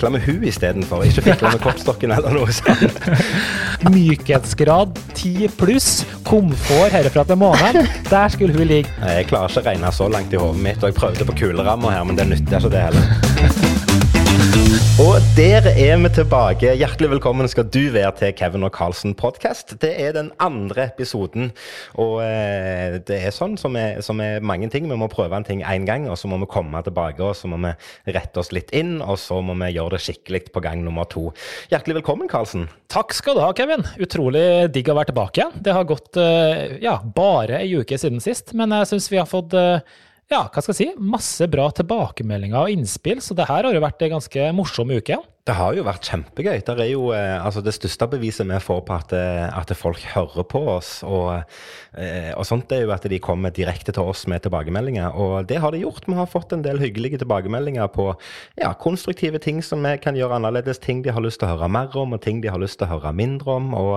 fikle med hun istedenfor. Ikke fikle med koppstokken eller noe sånt. Mykhetsgrad 10 pluss, komfort herfra til måneden. Der skulle hun ligge. Jeg klarer ikke å regne så langt i hodet mitt, og jeg prøvde på kuleramma her, men det nytter ikke det heller. Og der er vi tilbake. Hjertelig velkommen skal du være til Kevin og Carlsen podkast. Det er den andre episoden, og eh, det er sånn som er, som er, mange ting. Vi må prøve en ting én gang, og så må vi komme tilbake og så må vi rette oss litt inn, og så må vi gjøre det skikkelig på gang nummer to. Hjertelig velkommen, Carlsen. Takk skal du ha, Kevin. Utrolig digg å være tilbake igjen. Det har gått eh, ja, bare ei uke siden sist, men jeg syns vi har fått eh, ja, hva skal jeg si, masse bra tilbakemeldinger og innspill, så det her har jo vært en ganske morsom uke. Det har jo vært kjempegøy. Det jo eh, altså det største beviset vi får på at, eh, at folk hører på oss. Og, eh, og, sånt er jo at de kommer direkte til oss med tilbakemeldinger. Og det har de gjort. Vi har fått en del hyggelige tilbakemeldinger på ja, konstruktive ting som vi kan gjøre annerledes. Ting de har lyst til å høre mer om, og ting de har lyst til å høre mindre om. Og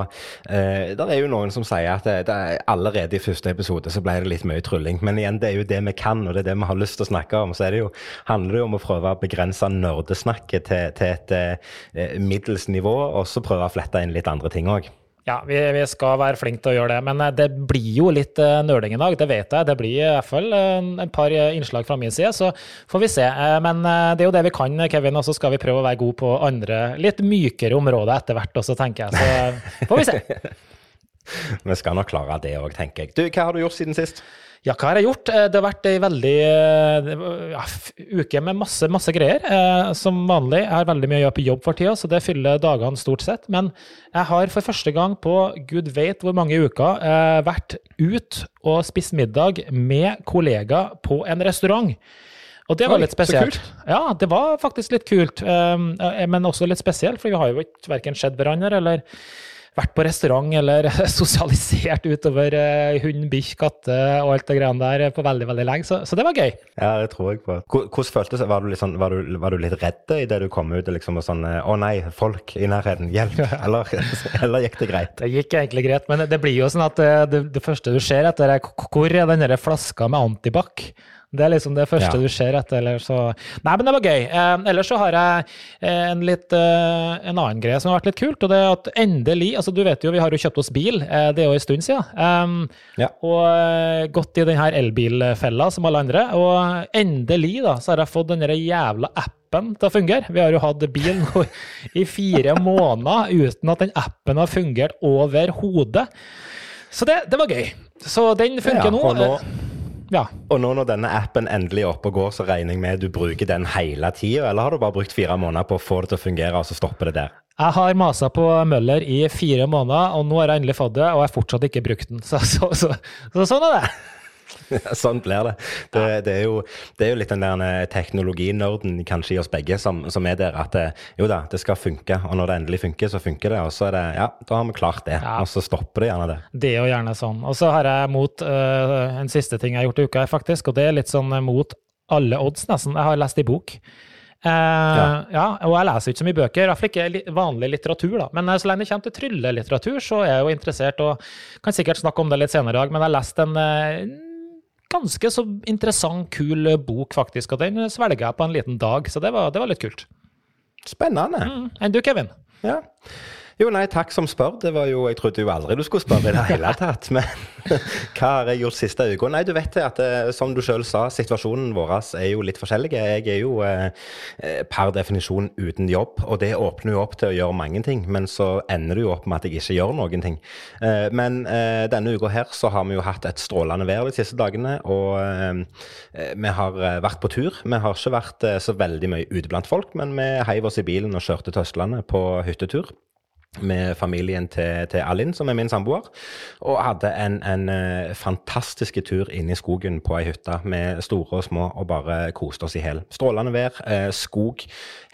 eh, det er jo noen som sier at det, det allerede i første episode så ble det litt mye trylling. Men igjen, det er jo det vi kan, og det er det vi har lyst til å snakke om. Så det jo, handler det jo om å prøve å begrense nerdesnakket til, til et eh, middels nivå, og så prøve å flette inn litt andre ting òg. Ja, vi, vi, skal være flinke til å gjøre det, men eh, det blir jo litt uh, nøling i dag, det vet jeg. Det blir i hvert fall et par innslag fra min side, så får vi se. Men det er jo det vi kan, Kevin, og så skal vi prøve å være gode på andre, litt mykere områder etter hvert også, tenker jeg. Så får vi se. vi skal nok klare det òg, tenker jeg. Du, hva har du gjort siden sist? Ja, hva har jeg gjort? Eh, det har vært ei veldig eh, ja, uke med masse, masse greier. Eh, som vanlig. Jeg har veldig mye å gjøre på jobb for tida, så det fyller dagene stort sett. Men jeg har for første gang på gud vet hvor mange uker vært ut og spist middag med kollega på en restaurant. Og det var litt spesielt. Ja, det var faktisk litt kult, men også litt spesielt, for vi har jo ikke verken sett hverandre eller vært på restaurant eller sosialisert utover uh, hund, bikkj, katte og alt det greiene der på veldig veldig lenge. Så, så, det var gøy. Ja, det tror jeg på. Hvordan føltes det? Var du, liksom, var, du, var du litt redd idet du kom ut liksom, og sånn Å nei, folk i nærheten, hjelp! Eller, eller, gikk det greit? Det gikk egentlig greit, men det blir jo sånn at det, det, det første du ser etter, er hvor er den flaska med antibac? Det er liksom det første ja. du ser etter. Eller så. Nei, men det var gøy. Eh, ellers så har jeg eh, en, litt, eh, en annen greie som har vært litt kult. og det er at endelig, altså Du vet jo, vi har jo kjøpt oss bil. Eh, det er jo en stund siden. Um, ja. Og eh, gått i den her elbilfella som alle andre. Og endelig da, så har jeg fått den jævla appen til å fungere. Vi har jo hatt bil nå i fire måneder uten at den appen har fungert overhodet. Så det, det, var gøy. Så den funker ja, nå. Ja. Og nå når denne appen endelig er oppe og går, så regner jeg med du bruker den hele tida, eller har du bare brukt fire måneder på å få det til å fungere, og så stopper det der? Jeg har masa på Møller i fire måneder, og nå har jeg endelig fått det, og jeg har fortsatt ikke brukt den. Så, så, så, så sånn er det. sånn blir det. Det, det, er jo, det, er jo, litt den der eh, teknologinerden kanskje i oss begge som, som, er der at det, jo da, det skal funke. Og når det endelig funker, så funker det. Og så er det ja, da har vi klart det. Ja. Og så stopper det gjerne det. Det er jo gjerne sånn. Og så har jeg mot uh, en siste ting jeg har gjort i uka, faktisk, og det er litt sånn mot alle odds, nesten. Jeg har lest i bok. Uh, ja. ja. og jeg leser ikke så mye bøker, iallfall ikke vanlig litteratur. da. Men så lenge det kommer til tryllelitteratur, så er jeg jo interessert, og kan sikkert snakke om det litt senere i dag. Men jeg har lest en ganske så interessant, kul bok, faktisk. Og den svelga jeg på en liten dag, så det var, det var litt kult. Spennende. Mm. Enn du, Kevin? Ja. Jo, nei, takk som spør. Det var jo, Jeg trodde jo aldri du skulle spørre i det hele tatt. Men hva har jeg gjort siste uka? Nei, du vet at eh, som du sjøl sa, situasjonen vår er jo litt forskjellig. Jeg er jo eh, eh, per definisjon uten jobb, og det åpner jo opp til å gjøre mange ting. Men så ender det jo opp med at jeg ikke gjør noen ting. Eh, men eh, denne uka her så har vi jo hatt et strålende vær de siste dagene, og eh, vi har vært på tur. Vi har ikke vært så veldig mye ute blant folk, men vi heiv oss i bilen og kjørte til Østlandet på hyttetur med familien til, til Alin, som er min samboer, og hadde en, en uh, fantastisk tur inn i skogen på ei hytte med store og små, og bare koste oss i hjel. Strålende vær, uh, skog,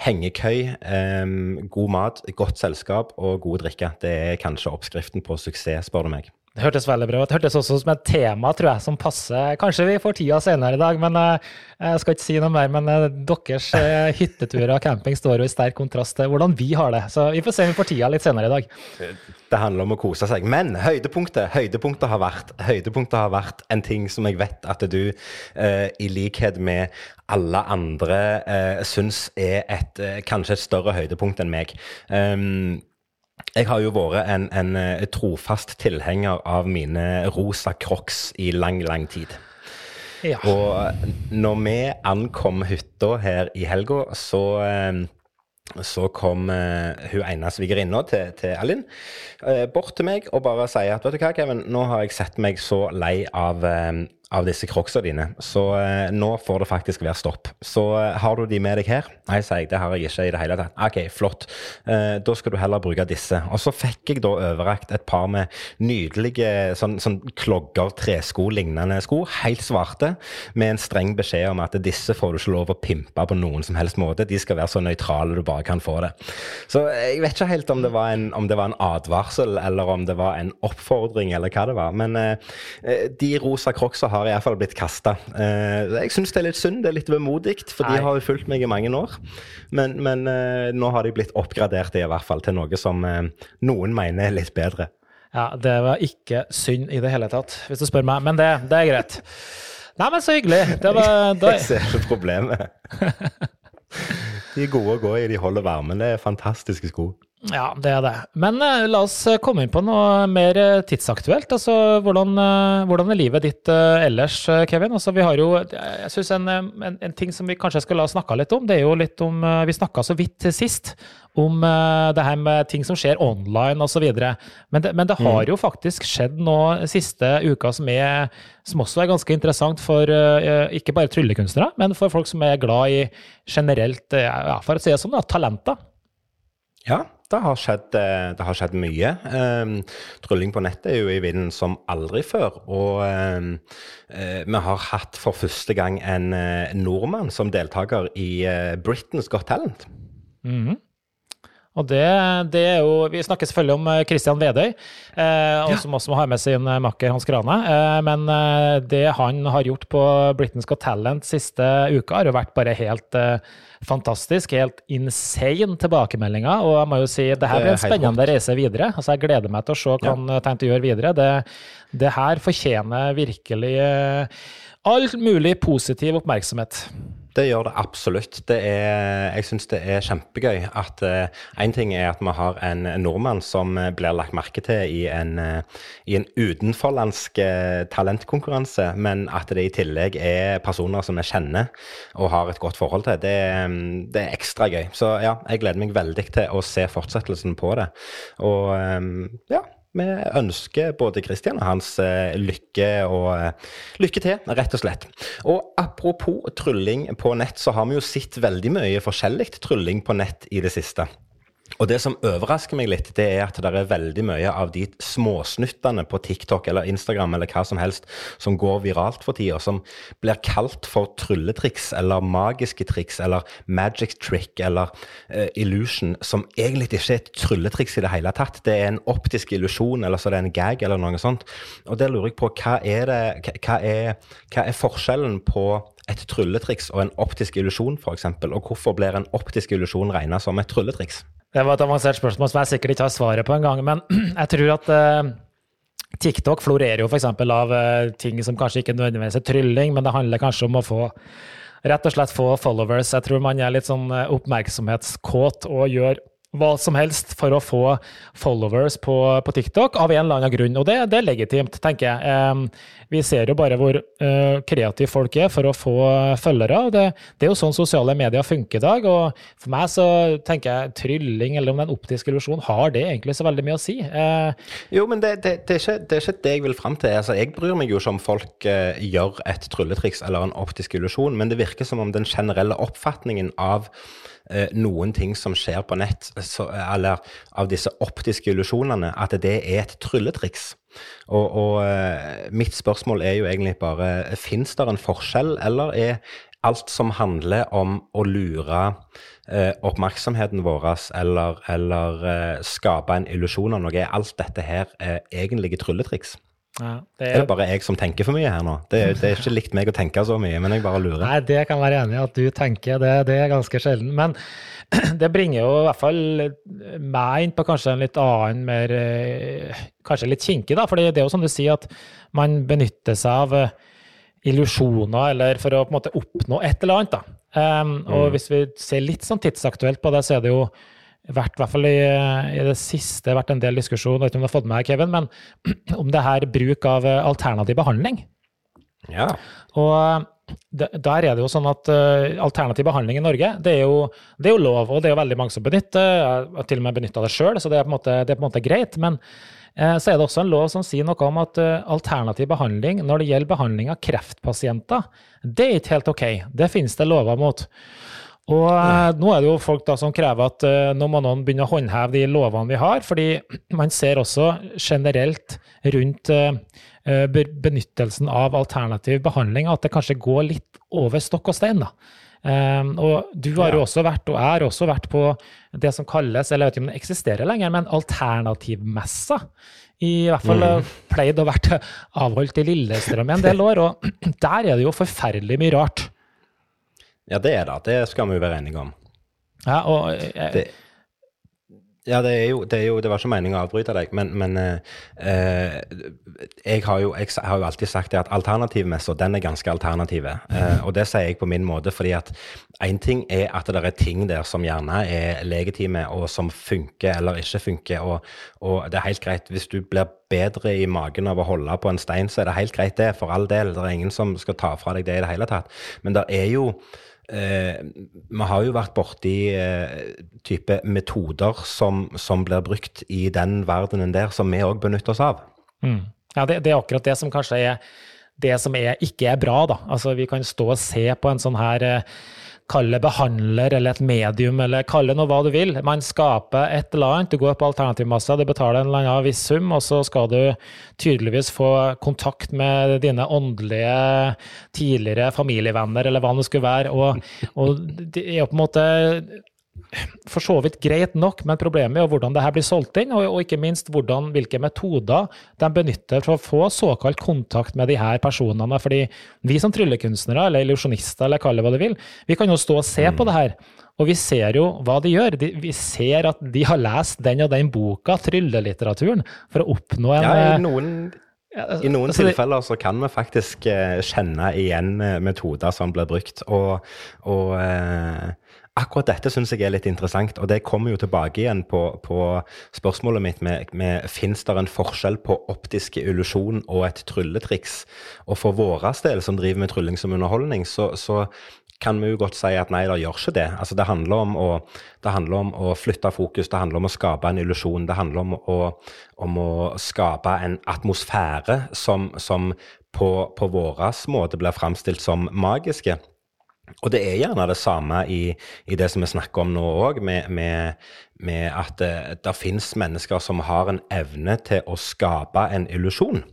hengekøy, um, god mat, godt selskap og god drikke. Det er kanskje oppskriften på suksess, spør du meg. Det hørtes veldig bra ut. Det hørtes også som et tema tror jeg, som passer. Kanskje vi får tida senere i dag, men uh, jeg skal ikke si noe mer. Men uh, deres uh, hytteturer og camping står jo i sterk kontrast til hvordan vi har det. Så vi får se om vi får tida litt senere i dag. Det handler om å kose seg. Men høydepunktet, høydepunktet, har, vært, høydepunktet har vært en ting som jeg vet at du, i likhet med alle andre, syns er et, kanskje et større høydepunkt enn meg. Um, jeg har jo vært en, en, eh, trofast tilhenger av mine rosa crocs i lang, lang tid. Ja. Og eh, når vi ankom hytta her i helga, så eh, så kom hun ene svigerinna til, til Alin bort til meg og bare sier at vet du hva, Kevin, nå har jeg sett meg så lei av av disse crocsa dine. Så eh, nå får det faktisk være stopp. Så eh, har du de med deg her? Nei, sier jeg, det har jeg ikke i det hele tatt. OK, flott. Eh, da skal du heller bruke disse. Og så fikk jeg da overrakt et par med nydelige sånn, sånn klogger, tresko-lignende sko, helt svarte, med en streng beskjed om at disse får du ikke lov å pimpe på noen som helst måte. De skal være så nøytrale du bare kan få det. Så eh, jeg vet ikke helt om det var en, det var en advarsel, eller om det var en oppfordring, eller hva det var. Men eh, eh de rosa crocsa har har iallfall blitt kasta. Eh, jeg syns det er litt synd, det er litt vemodig, for de har jo fulgt meg i mange år. Men, men eh, nå har de blitt oppgradert i hvert fall til noe som eh, noen mener er litt bedre. Ja, det var ikke synd i det hele tatt, hvis du spør meg. Men det, det er greit. Nei, men så hyggelig. Det var, da... Jeg ser ikke problemet. De er gode å gå i, de holder varmen. Det er fantastiske sko. Ja, det er det. Men uh, la oss eh, komme inn på noe mer uh, tidsaktuelt. Altså, hvordan, uh, hvordan, er livet ditt ellers, Kevin? Altså, vi har jo, jeg synes en, en, en, ting som vi kanskje skal la snakke litt om, det er jo litt om Vi snakka så vidt sist om det her med ting som skjer online osv. Men, det, men det har mm. jo faktisk skjedd nå siste uka som, er, som også er ganske interessant for ikke bare tryllekunstnere, men for folk som er glad i generelt, ja, for å si det sånn, talenter. Ja, det har skjedd, eh, det har skjedd mye. Um, trylling på nettet er jo i vinden som aldri før. Og um, uh, vi har hatt for første gang en uh, nordmann som deltaker i Britain's Got Talent. Mm -hmm. Og det, det, er jo Vi snakker selvfølgelig om Christian Vedøy, eh, ja. som også har med sin makker Hans Grane. Eh, men det han har gjort på Britain's Got Talent siste uka, har jo vært bare helt eh, fantastisk, helt insane tilbakemeldinger. Og jeg må jo si det her blir en spennende reise videre. Altså Jeg gleder meg til å se hva han ja. tenkte å gjøre videre. Det, det her fortjener virkelig eh, all mulig positiv oppmerksomhet. Det gjør det absolutt. Det er, jeg syns det er kjempegøy at Én uh, eh, ting er at vi har en nordmann som uh, blir lagt merke til i en, uh, i en utenforlandsk talentkonkurranse, men at det i tillegg er personer som vi kjenner og har et godt forhold til. Det, um, det, er ekstra gøy. Så ja, jeg gleder meg veldig til å se fortsettelsen på det. Og um, ja, vi ønsker både Christian og hans eh, lykke og eh, lykke til, rett og slett. Og apropos trylling på nett, så har vi jo sett veldig mye forskjellig trylling på nett i det siste. Og det som overrasker meg litt, det er at det er veldig mye av de småsnuttene på TikTok eller Instagram eller hva som helst som går viralt for tida, som blir kalt for trylletriks eller magiske triks eller magic trick eller uh, illusion, som egentlig ikke er et trylletriks i det hele tatt. Det er en optisk illusjon, eller så er det en gag eller noe sånt. Og der lurer jeg på hva er, det, hva er, hva er forskjellen på et trylletriks og en optisk illusjon, f.eks., og hvorfor blir en optisk illusjon regna som et trylletriks? Det var et avansert spørsmål som jeg sikkert ikke har svaret på engang. Men jeg tror at uh, TikTok florerer jo f.eks. av uh, ting som kanskje ikke nødvendigvis er trylling, men det handler kanskje om å få rett og slett få followers. Jeg tror man er litt sånn uh, oppmerksomhetskåt og gjør hva som helst for å få followers på, på TikTok, av en eller annen grunn. Og det, det er legitimt, tenker jeg. Um, vi ser jo bare hvor uh, kreative folk er for å få følgere. og det, det, er jo sånn sosiale medier funker i dag. og For meg så tenker jeg trylling eller om det er en optisk illusjon, har det egentlig så veldig mye å si? Uh, jo, men det, det, er ikke, det, er ikke, det jeg vil fram til. Altså, jeg bryr meg jo ikke om folk uh, gjør et trylletriks eller en optisk illusjon, men det virker som om den generelle oppfatningen av Eh, noen ting som skjer på nett, så, eller av disse optiske illusjonene, at det er et trylletriks. Og, og eh, mitt spørsmål er jo egentlig bare Fins det en forskjell, eller er alt som handler om å lure eh, oppmerksomheten vår eller, eller eh, skape en illusjon av noe, er alt dette her eh, egentlige trylletriks? Ja, det er... er... det bare jeg som tenker for mye her nå? Det det er, ikke likt meg å tenke så mye, men jeg bare lurer. Nei, det kan være enig i at du tenker, det, det er ganske sjelden. Men det bringer jo i hvert fall meg inn på kanskje en litt annen, mer eh, Kanskje litt kinkig, da. For det er jo som du sier, at man benytter seg av eh, illusjoner eller for å på en måte oppnå et eller annet. da. Um, og mm. hvis vi ser litt sånn tidsaktuelt på det, så er det jo vært, i hvert fall i, i, det siste vært en del diskusjon, jeg vet ikke om du har fått med deg, Kevin, men om det her bruk av eh, alternativ behandling. Ja. Og der er det jo sånn at uh, alternativ behandling i Norge, det er, jo, det er, jo, lov, og det er jo veldig mange som benytter. Jeg har til og med benytta det sjøl, så det er, måte, det er på en måte greit. Men uh, så er det også en lov som sier noe om at uh, alternativ behandling når det gjelder behandling av kreftpasienter, det er ikke helt OK. Det finnes det lover mot. Og nå er det jo folk da som krever at nå må noen begynne å håndheve de lovene vi har, fordi man ser også generelt rundt Eh, benyttelsen av alternativ behandling, at det kanskje går litt over stokk og stein. da. Um, og du har jo også vært, og er også vært på det som kalles, eller jeg vet ikke om det eksisterer lenger, men alternativmessa. I hvert fall mm. pleid å vært avholdt i Lillestrøm en del år, og der er det jo forferdelig mye rart. Ja, det er det. Det skal vi jo være enige om. Ja, og jeg, det ja, det er jo, det, er jo, det var ikke meningen å avbryte deg, men, men eh, jeg, har jo, jeg, har jo, alltid sagt det at alternativmessa, den er ganske alternativ. Eh, og det sier jeg på min måte fordi at én ting er at det er ting der som gjerne er legitime, og som funker eller ikke funker. Og, og det er helt greit hvis du blir bedre i magen av å holde på en stein, så er det helt greit, det. For all del. Det er ingen som skal ta fra deg det i det hele tatt. Men det er jo Eh, vi har jo vært borti eh, type metoder som, som, blir brukt i den verdenen der, som vi òg benytter oss av. Mm. Ja, det, det, er akkurat det som kanskje er det som er, ikke er bra, da. Altså, vi kan stå og se på en sånn her eh, Kall det behandler eller et medium, eller kall det noe hva du vil. Man skaper et eller annet. Du går på alternativmassa, du betaler en eller annen viss sum, og så skal du tydeligvis få kontakt med dine åndelige tidligere familievenner, eller hva det skulle være. Og, og det er på en måte for så vidt greit nok, men problemet er hvordan det her blir solgt inn, og, og, ikke minst hvordan, hvilke metoder de benytter for å få såkalt kontakt med de her personene. Fordi vi som tryllekunstnere, eller illusjonister, eller kall det hva du vil, vi kan jo stå og se mm. på det her. Og vi ser jo hva de gjør. De, vi ser at de har lest den og den boka, tryllelitteraturen, for å oppnå en Ja, i eh, noen i noen altså, tilfeller så kan vi faktisk uh, kjenne igjen uh, metoder som blir brukt. Og, og akkurat dette syns jeg er litt interessant, og det kommer jo tilbake igjen på, på spørsmålet mitt med, med fins det en forskjell på optisk illusjon og et trylletriks. Og for vår del, som driver med trylling som underholdning, så, så kan vi jo godt si at nei, det gjør ikke det. Altså, det, handler å, det handler om å flytte fokus, det handler om å skape en illusjon. Det handler om å, om å skape en atmosfære som, som på, på vår måte blir framstilt som magiske. Og det er gjerne det samme i, i det som vi snakker om nå òg, med, med, med, at det, det fins mennesker som har en evne til å skape en illusjon.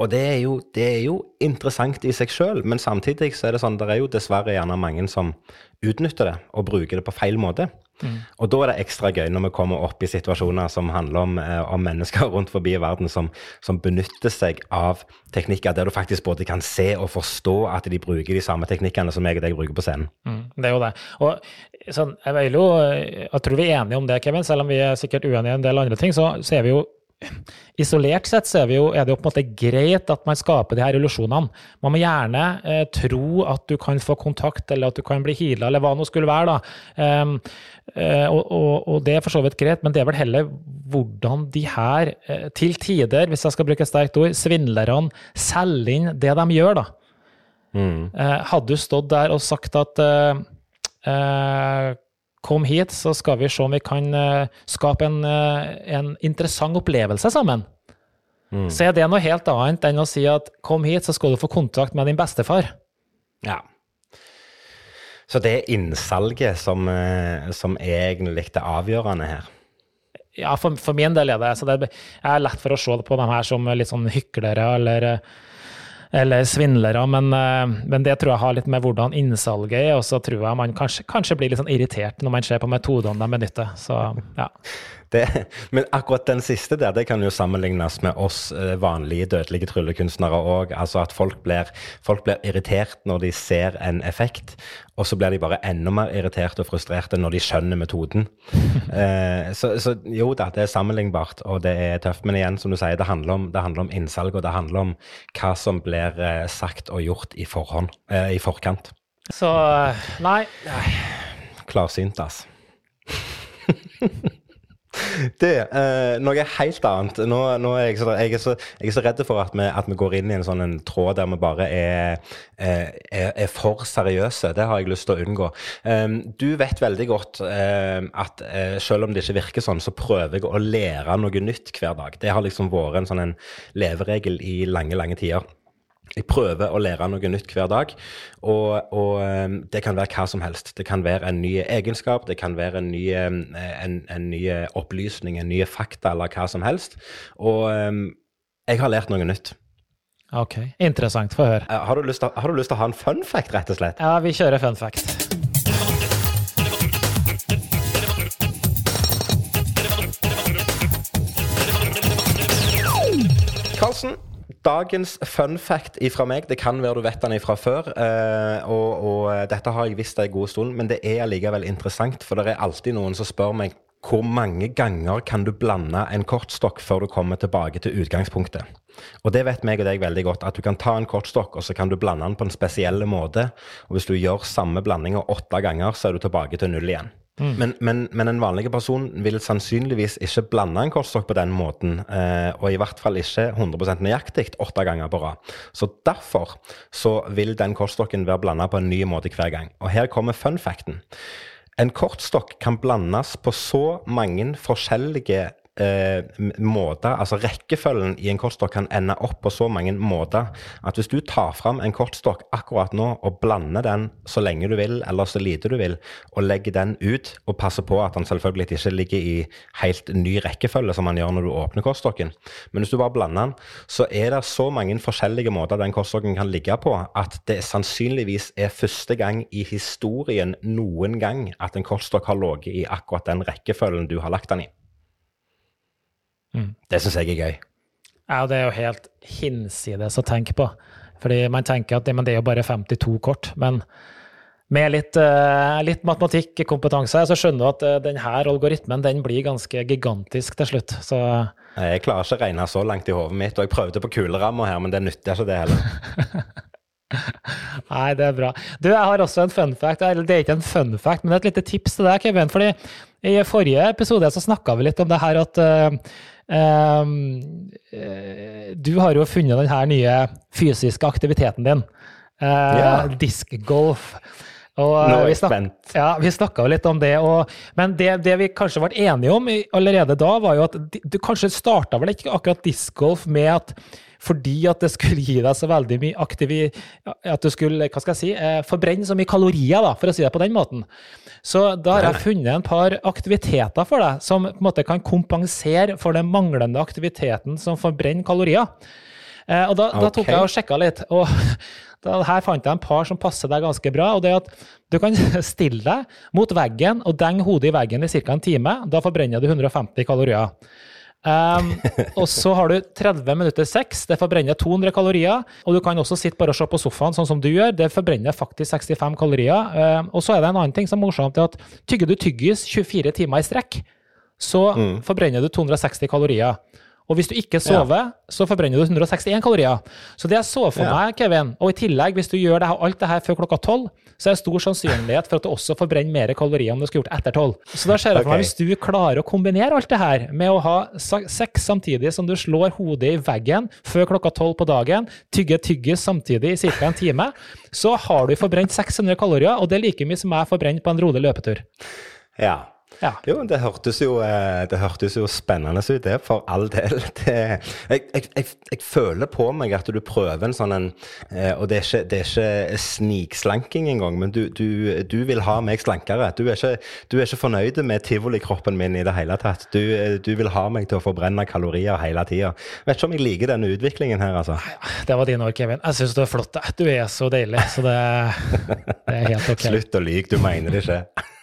Og det er, jo, det er jo interessant i seg sjøl, men samtidig så er det sånn, det er jo dessverre gjerne mange som utnytter det og bruker det på feil måte. Og da er det ekstra gøy når vi kommer opp i situasjoner som handler om, eh, om mennesker rundt forbi verden som, som, benytter seg av teknikker der du faktisk både kan se og forstå at de bruker de samme teknikkene som jeg og deg bruker på scenen. Mm, det er jo det. Og sånn, jeg, jo, jeg tror vi er enige om det, Kevin, selv om vi er sikkert uenige i en del andre ting, så, så er vi jo Isolert sett så er, jo, er, det jo på en måte greit at man skaper de her illusjonene. Man må gjerne eh, tro at du kan få kontakt, eller at du kan bli heala, eller hva det skulle være. da. Um, eh, og, og, det er for så vidt greit, men det er vel heller hvordan de her, eh, til tider, hvis jeg skal bruke et sterkt ord, svindlerne selger inn det de gjør, da. Mm. Eh, hadde du stått der og sagt at Kom hit, så skal vi se om vi kan uh, skape en, uh, en, interessant opplevelse sammen. Mm. Så er det noe helt annet enn å si at kom hit, så skal du få kontakt med din bestefar. Ja. Så det er innsalget som, uh, som er egentlig det avgjørende her? Ja, for, for, min del er det. Så det er lett for å se på dem her som litt sånn hyklere eller eller svindlere, men, eh, men, det tror jeg har litt med hvordan innsalget er. Og så tror jeg man kanskje, kanskje blir litt sånn irritert når man ser på metodene de benytter. Så, ja. Det, men akkurat den siste der, det kan jo sammenlignes med oss eh, vanlige dødelige tryllekunstnere òg. Altså at folk blir, folk blir, irritert når de ser en effekt, og så blir de bare enda mer irriterte og frustrerte når de skjønner metoden. eh, så, så, jo da, det er sammenlignbart, og det er tøft. Men igjen, som du sier, det handler om, det handler om innsalg, og det handler om hva som blir eh, sagt og gjort i, forhånd, eh, i forkant. Så nei. nei. Klarsynt, altså. Det, eh, noe helt annet. Nå, nå er jeg, så, jeg, er så, jeg, er så, redd for at vi, at vi, går inn i en sånn en tråd der vi bare er, er, er, for seriøse. Det har jeg lyst til å unngå. Um, du vet veldig godt um, at uh, selv om det ikke virker sånn, så prøver jeg å lære noe nytt hver dag. Det har liksom vært en sånn en leveregel i lange, lange tider. Jeg prøver å lære noe nytt hver dag, og, og, ehm, det kan være hva som helst. Det kan være en ny egenskap, det kan være en ny, ehm, en, en ny opplysning, en ny fakta eller hva som helst. Og ehm, jeg har lært noe nytt. Ok, Interessant. Få høre. Har du, lyst til, har du lyst til å ha en fun fact, rett og slett? Ja, vi kjører fun fact. Dagens fun fact ifra meg, det kan være du vet den ifra før, eh, og, og, eh, dette har jeg visst en god stund, men det er allikevel interessant, for det er alltid noen som spør meg hvor mange ganger kan du blande en kortstokk før du kommer tilbake til utgangspunktet? Og det vet meg og deg veldig godt, at du kan ta en kortstokk og så kan du blande den på en spesiell måte. Og hvis du gjør samme blandinga åtte ganger, så er du tilbake til null igjen. Mm. Men, men, men, en vanlig person vil sannsynligvis ikke blande en kortstokk på den måten, eh, og i hvert fall ikke 100 nøyaktig åtte ganger på rad. Så derfor så vil den kortstokken være blanda på en ny måte hver gang. Og her kommer fun facten. En kortstokk kan blandes på så mange forskjellige eh, måter, altså rekkefølgen i en kortstokk kan ende opp på så mange måter at hvis du tar fram en kortstokk akkurat nå og blander den så lenge du vil, eller så lite du vil, og legger den ut, og passer på at den selvfølgelig ikke ligger i helt ny rekkefølge som man gjør når du åpner kortstokken, men hvis du bare blander den, så er det så mange forskjellige måter den kortstokken kan ligge på, at det sannsynligvis er første gang i historien noen gang at en kortstokk har ligget i akkurat den rekkefølgen du har lagt den i. Mm. Det syns jeg er gøy. Ja, det er jo helt hinsides å tenke på. Fordi man tenker at det, det er jo bare 52 kort. Men med litt, uh, litt matematikkompetanse så skjønner du at uh, denne algoritmen den blir ganske gigantisk til slutt. Så Jeg klarer ikke å regne så langt i hodet mitt, og jeg prøvde på kuleramma her, men det nytter ikke det heller. Nei, det er bra. Du, jeg har også en fun fact. Eller det er ikke en fun fact, men det er et lite tips til deg, Kevin. fordi i forrige episode så snakka vi litt om det her at uh, Du har jo funnet denne nye fysiske aktiviteten din. Uh, ja. Diskgolf. Og, Nå er jeg spent. Ja, vi snakka litt om det. Og, men det, det, vi kanskje ble enige om allerede da, var jo at du kanskje starta vel ikke akkurat discgolf med at fordi at det skulle gi deg så veldig mye aktiv... At du skulle, hva skal jeg si, eh, forbrenne så mye kalorier, da, for å si det på den måten. Så da har jeg funnet en par aktiviteter for deg som på en måte kan kompensere for den manglende aktiviteten som forbrenner kalorier. Eh, og da, da tok jeg og sjekka litt. og da, her fant jeg en par som passer deg ganske bra. og det er at Du kan stille deg mot veggen og denge hodet i veggen i ca. en time. Da forbrenner du 150 kalorier. Um, og så har du 30 minutter sex. Det forbrenner 200 kalorier. Og du kan også sitte bare og se på sofaen, sånn som du gjør. Det forbrenner faktisk 65 kalorier. Um, og så er det en annen ting som er morsomt, det at tygger du tyggis 24 timer i strekk, så mm. forbrenner du 260 kalorier. Og hvis du ikke sover, ja. så forbrenner du 161 kalorier. Så det jeg så for ja. meg, Kevin, og i tillegg, hvis du gjør det her, alt det her før klokka tolv, så er det stor sannsynlighet for at du også forbrenner mer kalorier om du skulle gjort etter tolv. Så da ser jeg for meg, hvis du klarer å kombinere alt det her med å ha sex samtidig som du slår hodet i veggen før klokka tolv på dagen, tygge tyggis samtidig i ca. en time, så har du forbrent 600 kalorier, og det er like mye som jeg forbrenner på en rolig løpetur. Ja, ja. Jo, det hørtes jo, eh, det hørtes jo spennende ut, det, for all del. Det, jeg, jeg, jeg, føler på meg at du prøver en sånn en eh, Og det er ikke, det er ikke snikslanking engang, men du, du, du, vil ha meg slankere. Du er ikke, du er ikke fornøyd med tivolikroppen min i det hele tatt. Du, du, vil ha meg til å forbrenne kalorier hele tida. Vet ikke om jeg liker denne utviklingen her, altså. Det var dine ord, Kevin. Jeg syns du er flott. Du er så deilig, så det, det er helt ok. Slutt å lyve, du mener det ikke.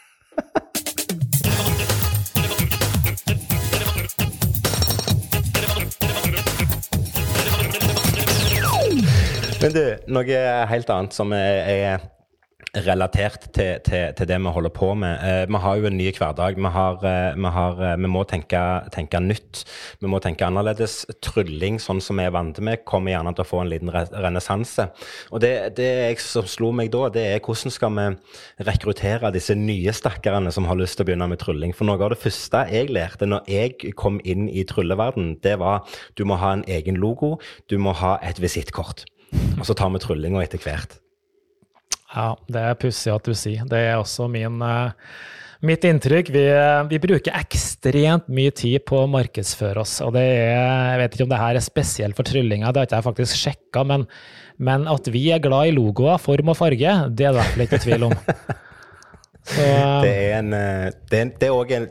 Men du, noe helt annet som er, er relatert til, til, til, det vi holder på med. Eh, vi har jo en ny hverdag. Vi, har, eh, vi, har, eh, vi må tenke, tenke, nytt. Vi må tenke annerledes. Trylling, sånn som vi er vant med, kommer gjerne til å få en liten re renessanse. Og det, det som slo meg da, det er hvordan skal vi rekruttere disse nye stakkarene som har lyst til å begynne med trylling. For noe av det første jeg lærte når jeg kom inn i trylleverden, det var du må ha en egen logo, du må ha et visittkort. Og så tar vi tryllinga etter hvert. Ja, det er pussig at du sier. Det er også min, uh, mitt inntrykk. Vi, vi, bruker ekstremt mye tid på å markedsføre oss. Og det er, jeg vet ikke om det her er spesielt for tryllinga, det har ikke jeg faktisk sjekka, men, men, at vi er glad i logoer, form og farge, det er det i hvert fall ikke tvil om. Så, det, er en, eh, en,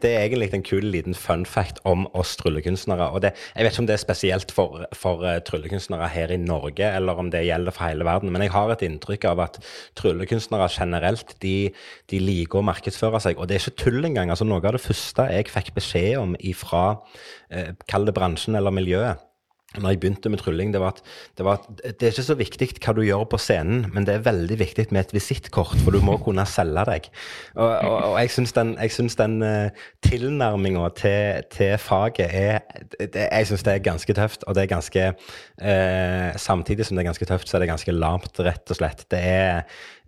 egentlig en kul liten fun fact om oss tryllekunstnere. og Jeg vet ikke om det er spesielt for, for uh, tryllekunstnere her i Norge, eller om det gjelder for hele verden, men jeg har et inntrykk av at tryllekunstnere generelt de, de liker å markedsføre seg. Og det er ikke tull engang. altså Noe av det første jeg fikk beskjed om ifra, uh, kall det bransjen eller miljøet, når jeg begynte med trylling, det var, at, det var at det er ikke så viktig hva du gjør på scenen, men det er veldig viktig med et visittkort, for du må kunne selge deg. Og, og, og jeg syns den, synes den uh, tilnærminga til, til, faget er det, Jeg syns det er ganske tøft, og det er ganske uh, Samtidig som det er ganske tøft, så er det ganske lamt, rett og slett. Det er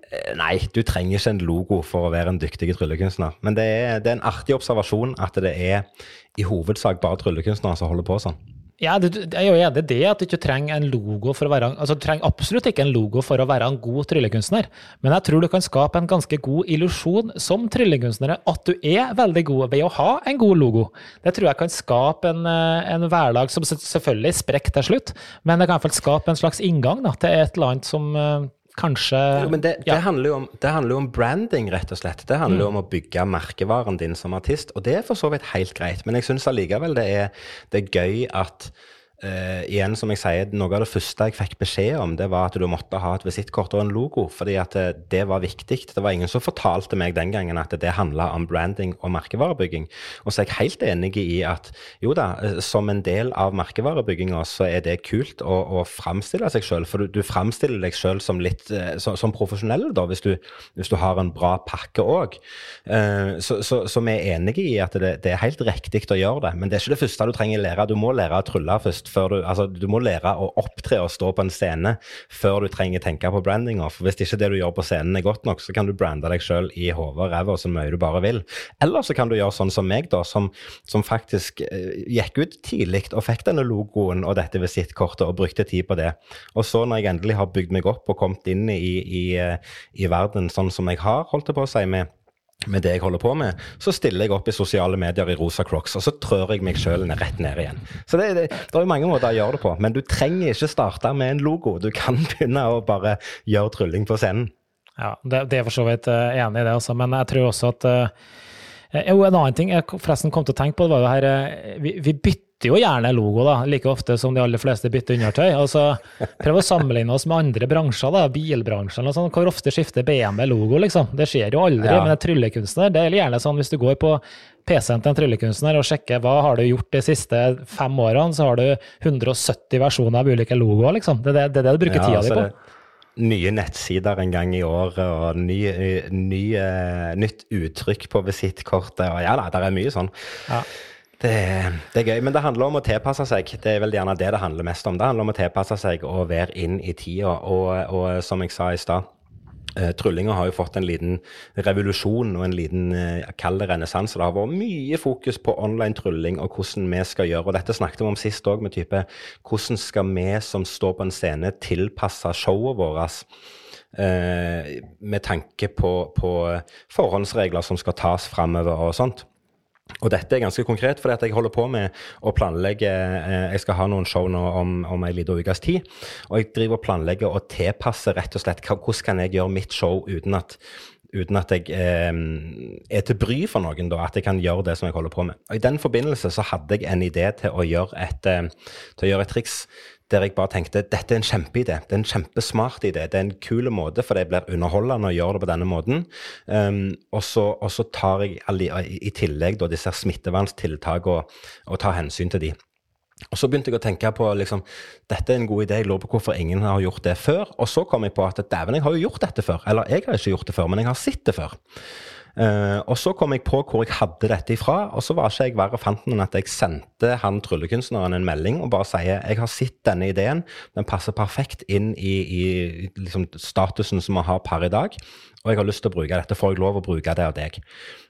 eh, Nei, du trenger ikke en logo for å være en dyktig tryllekunstner. Men det er, det er en artig observasjon at det er i hovedsak bare tryllekunstnere som holder på sånn. Ja, det, jeg er jo enig i det, at du ikke trenger en logo for å være altså Du trenger absolutt ikke en logo for å være en god tryllekunstner, men jeg tror du kan skape en ganske god illusjon som tryllekunstner at du er veldig god ved å ha en god logo. Det tror jeg kan skape en, eh, en hverdag som selvfølgelig sprekker til slutt, men det kan i hvert fall skape en slags inngang da, til et eller annet som eh, kanskje jo, men det, ja. det, handler om, det, handler jo om, branding, rett og slett. Det handler mm. om å bygge merkevaren din som artist. Og det er for så vidt helt greit, men jeg syns allikevel det er, det er gøy at Uh, igjen, som jeg sier, Noe av det første jeg fikk beskjed om, det var at du måtte ha et visittkort og en logo. fordi at det, eh, var viktig. Det var ingen som fortalte meg den gangen at det handla om branding og merkevarebygging. Og så er jeg helt enig i at jo da, eh, som en del av merkevarebygginga så er det kult å, å framstille seg sjøl. For du, du framstiller deg sjøl som litt så, som profesjonell, da, hvis du, hvis du, har en bra pakke òg. Uh, så, så, så, vi er enige i at det, det er helt riktig å gjøre det. Men det er ikke det første du trenger å lære. Du må lære å trylle først før du Altså, du må lære å opptre og stå på en scene før du trenger tenke på brandinga. For hvis ikke det du gjør på scenen er godt nok, så kan du brande deg sjøl i hodet og ræva så mye du bare vil. Eller så kan du gjøre sånn som meg, da, som, som faktisk uh, gikk ut tidlig og fikk denne logoen og dette visittkortet og brukte tid på det. Og så når jeg endelig har bygd meg opp og kommet inn i, i, uh, i verden sånn som jeg har, holdt det på å si, med med det jeg holder på med, så stiller jeg opp i sosiale medier i rosa crocs, og så trør jeg meg sjøl rett ned igjen. Så det, det, det er jo mange måter å gjøre det på, men du trenger ikke starte med en logo. Du kan begynne å bare gjøre trylling på scenen. Ja, det, det er for så vidt uh, enig i det, også, men jeg tror også at uh, Jo, en annen ting jeg forresten kom til å tenke på, det var jo her uh, vi, vi bytter bytter jo gjerne logo, da, like ofte som de aller fleste bytter undertøy. Altså, prøv å sammenligne oss med andre bransjer, da, bilbransjen og sånn. Hvor ofte skifter BMW logo, liksom? Det skjer jo aldri. Ja. Men en tryllekunstner, det er gjerne sånn hvis du går på PC-en til en tryllekunstner og sjekker hva har du gjort de siste fem årene, så har du 170 versjoner av ulike logoer, liksom. Det er det, det, det du bruker ja, tida di på nye nettsider en gang i året og ny, ny, nytt uttrykk på visittkortet. Og ja da, det er mye sånn. Ja. Det, det, er gøy, men det handler om å tilpasse seg. Det er vel gjerne det det handler mest om. Det handler om å tilpasse seg og være inn i tida. Og, og som jeg sa i stad, eh, tryllinga har jo fått en liten revolusjon og en liten kald kall det renessanse. Det har vært mye fokus på online trylling og hvordan vi skal gjøre. Og dette snakket vi om sist òg, med type hvordan skal vi som står på en scene, tilpasse showet vårt. Eh, med tanke på, på forhåndsregler som skal tas framover og sånt. Og dette er ganske konkret, for jeg holder på med å planlegge eh, Jeg skal ha noen show nå om, om ei lita ukes tid. Og jeg driver og planlegger og tilpasser rett og slett hvordan kan jeg gjøre mitt show uten at, uten at jeg eh, er til bry for noen, da, at jeg kan gjøre det som jeg holder på med. Og I den forbindelse så hadde jeg en idé til å gjøre et, eh, til å gjøre et triks der jeg bare tenkte dette er en kjempeidé. Det er en kjempesmart idé. Det er en kul måte, for det blir underholdende å gjøre det på denne måten. Um, og, så, og, så, tar jeg i, tillegg da, disse smitteverntiltakene og, og tar hensyn til de. Og så begynte jeg å tenke på liksom, dette er en god idé, jeg lurer på hvorfor ingen har gjort det før. Og så kom jeg på at dæven, jeg har jo gjort dette før. Eller jeg har ikke gjort det før, men jeg har sett det før. Uh, og så kom jeg på hvor jeg hadde dette ifra, og så var ikke jeg verre fanten enn at jeg sendte han tryllekunstneren en melding og bare sier jeg har sett denne ideen, den passer perfekt inn i, i liksom, statusen som vi har per i dag, og jeg har lyst til å bruke dette. Får jeg lov å bruke det av deg?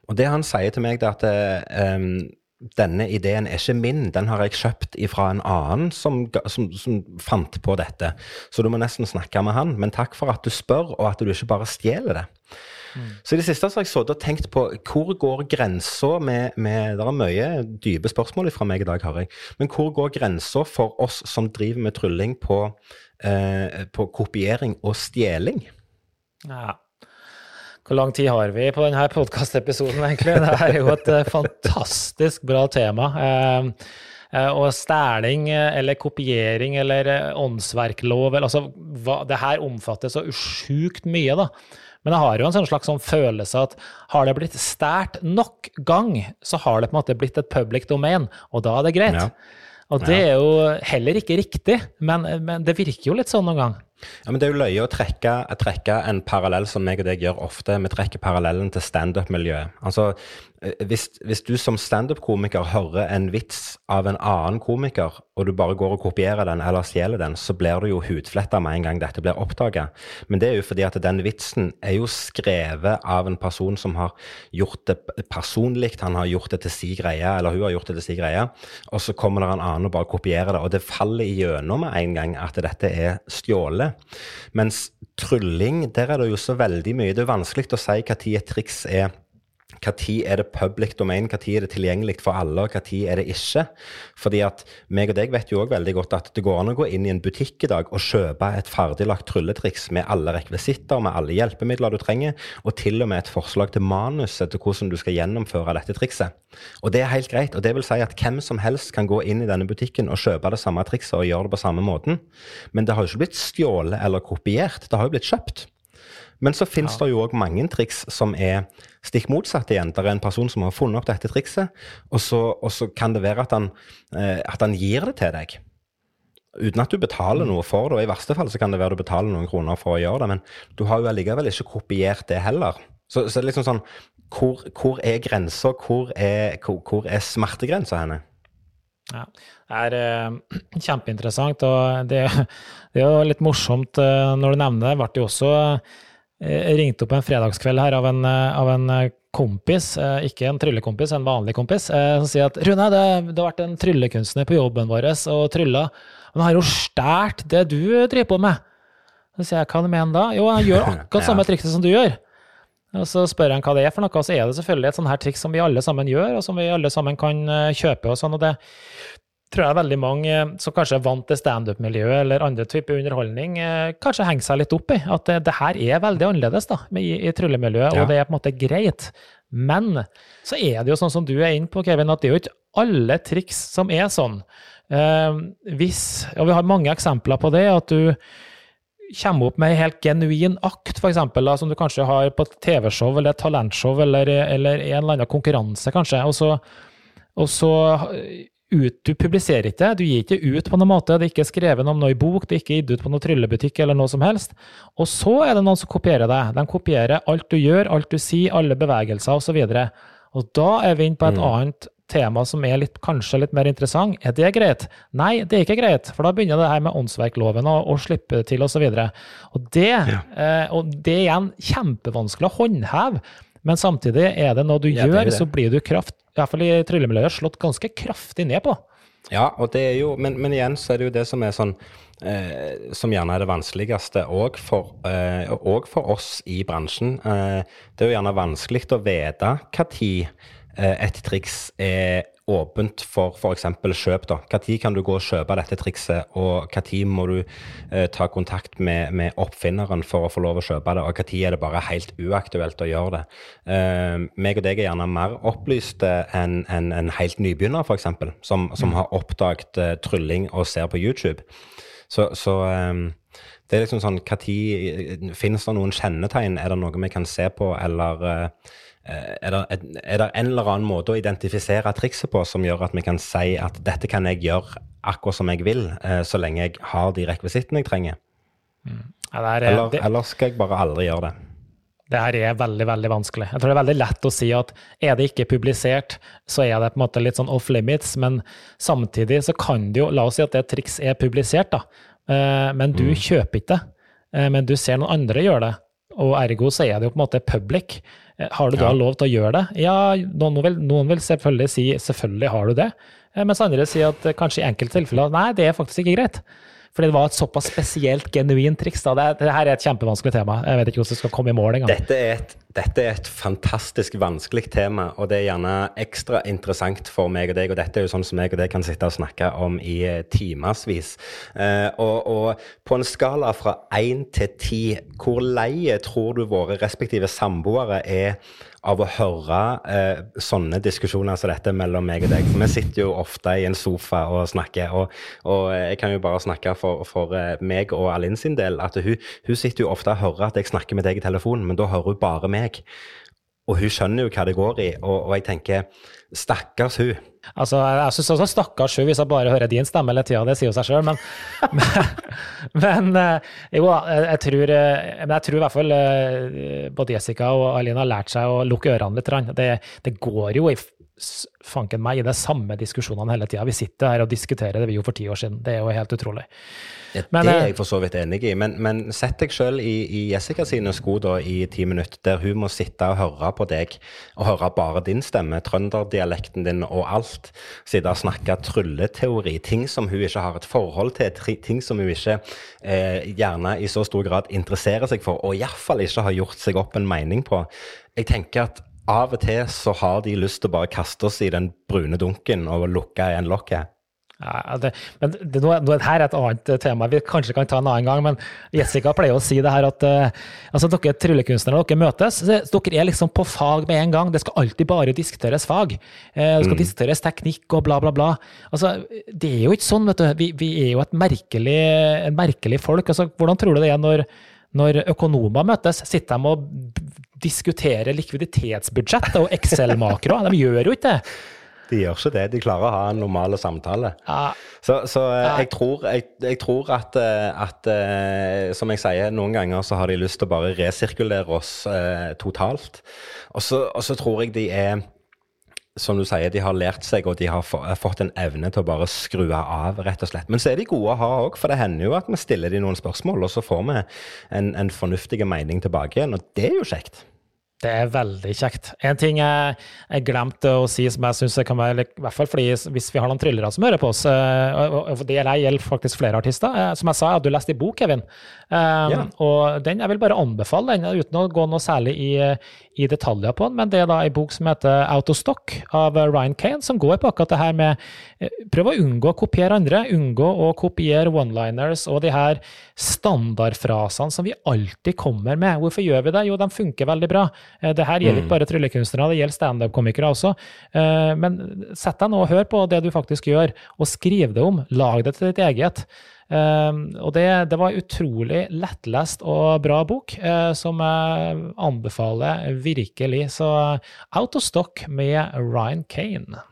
Og det han sier til meg, det er at um, denne ideen er ikke min, den har jeg kjøpt fra en annen som, som, som, fant på dette. Så du må nesten snakke med han. Men takk for at du spør, og at du ikke bare stjeler det. Mm. Så i det siste har jeg så og tenkt på hvor går grensa med, med, Det er mye dype spørsmål fra meg i dag, har jeg. Men hvor går grensa for oss som driver med trylling på, eh, på kopiering og stjeling? Ja. Hvor lang tid har vi på denne podkastepisoden, egentlig? Det er jo et eh, fantastisk bra tema. Eh, eh, og stæling eller kopiering eller åndsverklov altså, Det her omfatter så sjukt mye, da. Men jeg har jo en sånn slags sånn følelse at har det blitt stært nok gang, så har det på en måte blitt et public domain, og da er det greit. Ja. Og det er jo heller ikke riktig, men, men det virker jo litt sånn noen gang. Ja, men Det er jo løye å trekke, trekke, en parallell som meg og deg gjør ofte. Vi trekker parallellen til standup-miljøet. Altså, hvis, hvis, du som standup-komiker hører en vits av en annen komiker, og du bare går og kopierer den eller stjeler den, så blir du jo hudfletta med en gang dette blir oppdaga. Men det er jo fordi at den vitsen er jo skrevet av en person som har gjort det personlig. Han har gjort det til si greie, eller hun har gjort det til si greie. Og så kommer det en annen og bare kopierer det, og det faller igjennom med en gang at dette er stjålet. Mens trylling, der er det jo så veldig mye. Det er vanskelig å si når et triks er når er det public domain, når er det tilgjengelig for alle, og når er det ikke? Fordi at meg og deg vet jo òg veldig godt at det går an å gå inn i en butikk i dag og kjøpe et ferdiglagt trylletriks med alle rekvisitter, med alle hjelpemidler du trenger, og til og med et forslag til manuset til hvordan du skal gjennomføre dette trikset. Og det er helt greit. Og det vil si at hvem som helst kan gå inn i denne butikken og kjøpe det samme trikset og gjøre det på samme måten. Men det har jo ikke blitt stjålet eller kopiert, det har jo blitt kjøpt. Men så finnes ja. det jo òg mange triks som er stikk motsatt igjen. Det er en person som har funnet opp dette trikset, og så, og så kan det være at han, eh, at han, gir det til deg. Uten at du betaler mm. noe for det. og I verste fall så kan det være du betaler noen kroner for å gjøre det, men du har jo allikevel ikke kopiert det heller. Så, så det liksom sånn Hvor, hvor er grensa? Hvor er, hvor, hvor er smertegrensa henne? Ja, Det er eh, kjempeinteressant, og det, det, er jo litt morsomt eh, når du nevner det. Det ble jo også jeg ringte opp en fredagskveld her av en, av en kompis, eh, ikke en tryllekompis, en vanlig kompis, eh, som sier at Rune, det, det har vært en tryllekunstner på jobben vår og trylla. Han har jo stjålet det du driver på med. Så sier jeg hva du mener da? Jo, han gjør akkurat samme trikset som du gjør. Og så spør han hva det er for noe, og så er det selvfølgelig et sånt her triks som vi alle sammen gjør, og som vi alle sammen kan eh, kjøpe og sånn. og det tror jeg veldig mange eh, som kanskje er vant til standup-miljøet eller andre typer underholdning, eh, kanskje henger seg litt opp i. At det, det her er veldig annerledes da, i, i tryllemiljøet, ja. og det er på en måte greit. Men så er det jo sånn som du er inne på, Kevin, at det er jo ikke alle triks som er sånn. Eh, hvis, og vi har mange eksempler på det, at du kommer opp med en helt genuin akt, f.eks., som du kanskje har på et TV-show eller et talentshow eller, eller en eller annen konkurranse, kanskje. og så, og så ut, du publiserer ikke, du gir ikke ut på noen måte, det er ikke skrevet om noe i bok, det er ikke gitt ut på noen tryllebutikk eller noe som helst. Og så er det noen som kopierer deg. De kopierer alt du gjør, alt du sier, alle bevegelser osv. Og, og da er vi inne på et mm. annet tema som er litt, kanskje litt mer interessant. Er det greit? Nei, det er ikke greit, for da begynner det her med åndsverkloven og, å slippe til osv. Og, så og, det, ja. eh, og det er igjen kjempevanskelig å håndheve. Men samtidig er det noe du ja, gjør, så blir du kraft, i hvert fall i tryllemiljøet, slått ganske kraftig ned på. Ja, og det er jo, men, men igjen så er det jo det som er sånn eh, Som gjerne er det vanskeligste òg for, eh, for, oss i bransjen. Eh, det er jo gjerne vanskelig å vite når eh, et triks er åpent for f.eks. kjøp. da. Når kan du gå og kjøpe dette trikset, og når må du eh, ta kontakt med, med, oppfinneren for å få lov å kjøpe det, og når er det bare helt uaktuelt å gjøre det. Eh, meg og deg er gjerne mer opplyste enn en, en helt nybegynner, f.eks., som, som mm. har oppdaget eh, trylling og ser på YouTube. Så, så eh, det er liksom sånn Når finnes det noen kjennetegn? Er det noe vi kan se på, eller eh, Eh, er det, er det, en eller annen måte å identifisere trikset på som gjør at vi kan si at dette kan jeg gjøre akkurat som jeg vil, eh, så lenge jeg har de rekvisittene jeg trenger. Ja, det er, Eller, det, eller skal jeg bare aldri gjøre det? det her er veldig, veldig vanskelig. Jeg tror det er veldig lett å si at er det ikke publisert, så er det på en måte litt sånn off limits, men samtidig så kan det jo La oss si at det triks er publisert, da, eh, men du kjøper ikke det. Eh, Men du ser noen andre gjøre det, og ergo så er det jo på en måte public. Eh, Har du da Ja. lov til å gjøre det? Ja, noen vil, noen vil selvfølgelig si selvfølgelig har du det, Eh, mens andre sier at eh, kanskje i enkelte tilfeller nei, det er faktisk ikke greit. Fordi det var et såpass spesielt, genuint triks. da. Det, det her er et kjempevanskelig tema. Jeg vet ikke hvordan det skal komme i mål engang. Dette et, dette er et fantastisk vanskelig tema, og det er gjerne ekstra interessant for meg og deg. Og dette er jo sånn som meg og deg kan sitte og snakke om i eh, timevis. Eh, og, og på en skala fra én til ti, hvor leie tror du våre respektive samboere er av å høre eh, sånne diskusjoner som dette mellom meg og deg? For vi sitter jo ofte i en sofa og snakker, og, og jeg kan jo bare snakke for, for eh, meg og Alin sin del, at hun, hun sitter jo ofte og hører at jeg snakker med deg i telefonen, men da hører hun bare meg. Og hun skjønner jo hva det går i, og, og jeg tenker stakkars hun. Altså, jeg syns også stakkars hun hvis jeg bare hører din stemme hele tida, det sier jo seg sjøl, men, men, men eh, jo jeg, tror eh, jeg tror i hvert fall eh, både Jessica og Aline har lært seg å lukke ørene litt. Det, det går jo i fanken meg i de samme diskusjonene hele tida. Vi sitter her og diskuterer det vi gjorde for ti år siden. Det er jo helt utrolig. Ja, Men, det er eh, jeg for så vidt enig i, men, men sett deg sjøl i, i Jessica sine sko da i ti minutter, der hun må sitte og høre på deg, og høre bare din stemme, trønderdialekten din og alt. Sitte og snakke trylleteori, ting som hun ikke har et forhold til, ting som hun ikke eh, gjerne i så stor grad interesserer seg for, og iallfall ikke har gjort seg opp en mening på. Jeg tenker at av og til så har de lyst til å bare kaste oss i den brune dunken og lukke igjen lokket. Ja, det, men det, nå, her er et annet eh, tema vi kanskje kan ta en annen gang. Men Jessica pleier å si det her at eh, altså dere tryllekunstnere dere møtes, dere er liksom på fag med en gang. Det skal alltid bare diskuteres fag. Eh, det skal diskuteres teknikk og bla, bla, bla. Altså, det er jo ikke sånn, vet du. Vi, vi er jo et merkelig, merkelig folk. Altså, hvordan tror du det er når, når økonomer møtes? Sitter de og diskuterer likviditetsbudsjett og Excel-makro? De gjør jo ikke det. De gjør ikke det. De klarer å ha en normal samtale. Ja, Så, så ja. Jeg tror, jeg, jeg tror at, eh, at eh, Som jeg sier, noen ganger så har de lyst til å bare resirkulere oss eh, totalt. Og så tror jeg de er som du sier, de har lært seg, og de har fått en evne til å bare skru av, rett og slett. Men så er de gode å ha òg, for det hender jo at vi stiller de noen spørsmål, og så får vi en, en fornuftig mening tilbake igjen, og det er jo kjekt. Det er veldig kjekt. En ting jeg, jeg glemte å si som jeg syns kan være I hvert fall fordi hvis vi har noen tryllere som hører på oss, eh, og, det gjelder faktisk flere artister eh, Som jeg sa, jeg hadde lest i bok, Kevin. Um, Ja. Og den, jeg vil bare anbefale den, uten å gå noe særlig i, i detaljer på den. Men det er da en bok som heter Out of Stock av Ryan Kane, som går på akkurat det her med eh, Prøv å unngå å kopiere andre. Unngå å kopiere one-liners og de her standardfrasene som vi alltid kommer med. Hvorfor gjør vi det? Jo, de funker veldig bra. Eh, Det her gjelder ikke bare tryllekunstnere, det gjelder standup-komikere også. Eh, Men sett deg nå og hør på det du faktisk gjør, og skriv det om. Lag det til ditt eget. Eh, og det, det var utrolig lettlest og bra bok, eh, som jeg anbefaler virkelig. Så Out of Stock med Ryan Kane.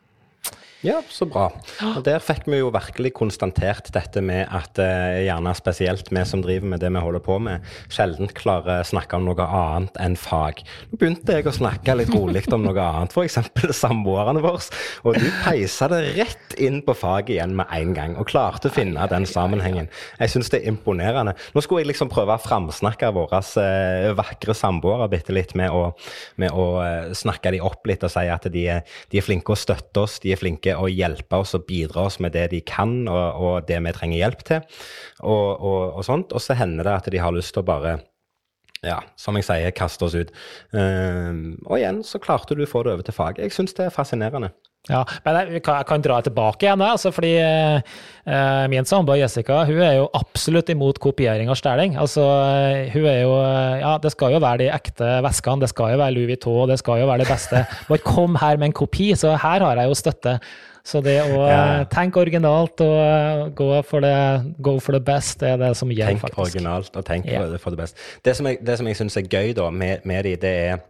Ja, så bra. Og Der fikk vi jo virkelig konstatert dette med at eh, gjerne spesielt vi som driver med det vi holder på med, sjelden klarer å snakke om noe annet enn fag. Nå begynte jeg å snakke litt rolig om noe annet, f.eks. samboerne våre. Og du peisa det rett inn på faget igjen med en gang, og klarte å finne den sammenhengen. Jeg syns det er imponerende. Nå skulle jeg liksom prøve å framsnakke våre eh, vakre samboere bitte litt med å, med å eh, snakke de opp litt og si at de er, de er flinke å støtte oss, de er flinke å hjelpe oss og bidra oss med det de kan og, og det vi trenger hjelp til, og, og, og sånt. Og så hender det at de har lyst til å bare ja, som jeg sier, kaste oss ut. Um, og igjen så klarte du å få det over til faget. Jeg syns det er fascinerende. Ja, men jeg kan, jeg kan dra tilbake igjen, altså, fordi eh, min samboer Jessica hun er jo absolutt imot kopiering og stjeling. Altså, eh, hun er jo eh, Ja, det skal jo være de ekte veskene, det skal jo være Louis Vuitton, det skal jo være det beste. Bare kom her med en kopi, så her har jeg jo støtte. Så det å Ja. eh, tenke originalt og eh, gå for det, go for the best, det er det som gjelder, Tenk originalt og tenk yeah. for det beste. Det som jeg, det som jeg syns er gøy da med, med de, det er